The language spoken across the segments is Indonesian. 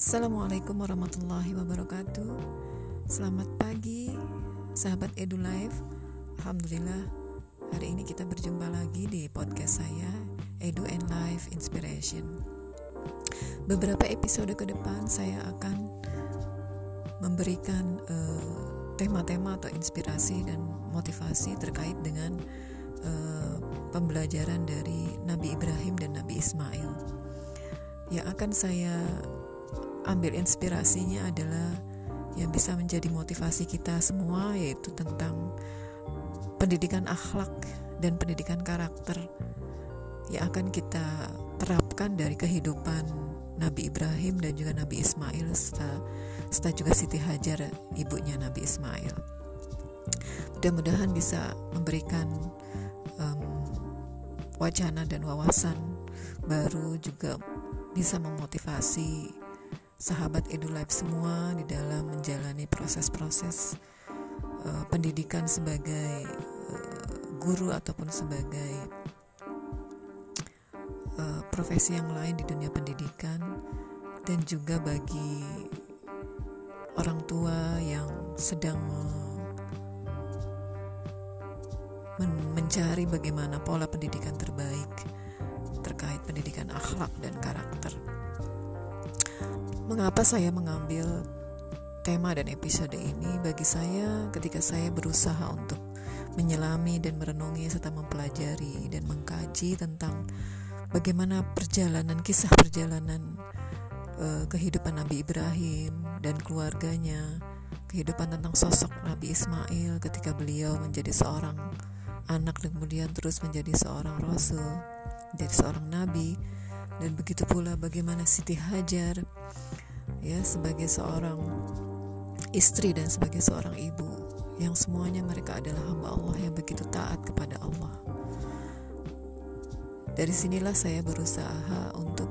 Assalamualaikum warahmatullahi wabarakatuh. Selamat pagi Sahabat Edu Life Alhamdulillah Hari ini kita berjumpa lagi di podcast saya Edu and Life Inspiration. Beberapa episode ke depan saya akan Memberikan uh, tema-tema atau inspirasi dan motivasi terkait dengan uh, pembelajaran dari Nabi Ibrahim dan Nabi Ismail. Yang akan saya ambil inspirasinya adalah yang bisa menjadi motivasi kita semua yaitu tentang pendidikan akhlak dan pendidikan karakter yang akan kita terapkan dari kehidupan Nabi Ibrahim dan juga Nabi Ismail serta, serta juga Siti Hajar ibunya Nabi Ismail. Mudah-mudahan bisa memberikan um, wacana dan wawasan baru juga bisa memotivasi sahabat EduLife semua di dalam menjalani proses-proses uh, pendidikan sebagai uh, guru ataupun sebagai uh, profesi yang lain di dunia pendidikan dan juga bagi orang tua yang sedang men mencari bagaimana pola pendidikan terbaik terkait pendidikan akhlak dan karakter. Mengapa saya mengambil tema dan episode ini? Bagi saya, ketika saya berusaha untuk menyelami dan merenungi serta mempelajari dan mengkaji tentang bagaimana perjalanan kisah perjalanan uh, kehidupan Nabi Ibrahim dan keluarganya, kehidupan tentang sosok Nabi Ismail ketika beliau menjadi seorang anak dan kemudian terus menjadi seorang rasul, menjadi seorang nabi dan begitu pula bagaimana Siti Hajar ya sebagai seorang istri dan sebagai seorang ibu yang semuanya mereka adalah hamba Allah yang begitu taat kepada Allah. Dari sinilah saya berusaha untuk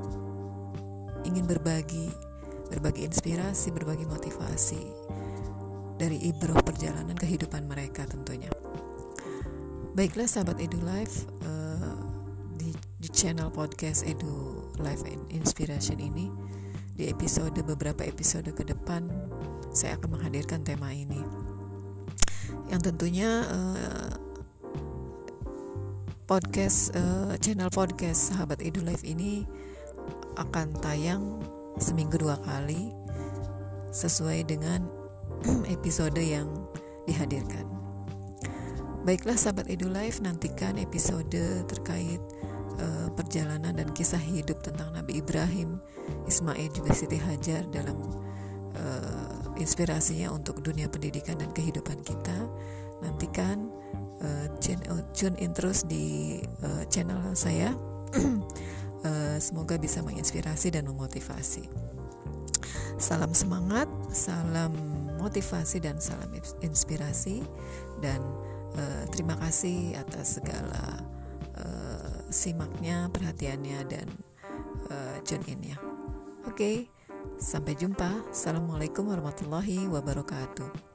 ingin berbagi, berbagi inspirasi, berbagi motivasi dari ibroh perjalanan kehidupan mereka tentunya. Baiklah sahabat Edu channel podcast Edu Life Inspiration ini di episode beberapa episode ke depan saya akan menghadirkan tema ini yang tentunya uh, podcast uh, channel podcast sahabat Edu Life ini akan tayang seminggu dua kali sesuai dengan episode yang dihadirkan. Baiklah sahabat Edu Life nantikan episode terkait uh, perjalanan dan kisah hidup tentang Nabi Ibrahim, Ismail juga Siti Hajar dalam uh, inspirasinya untuk dunia pendidikan dan kehidupan kita. Nantikan uh, tune in terus di uh, channel saya. uh, semoga bisa menginspirasi dan memotivasi. Salam semangat, salam motivasi dan salam inspirasi dan uh, terima kasih atas segala simaknya, perhatiannya dan uh, tune in ya. Oke, okay, sampai jumpa. Assalamualaikum warahmatullahi wabarakatuh.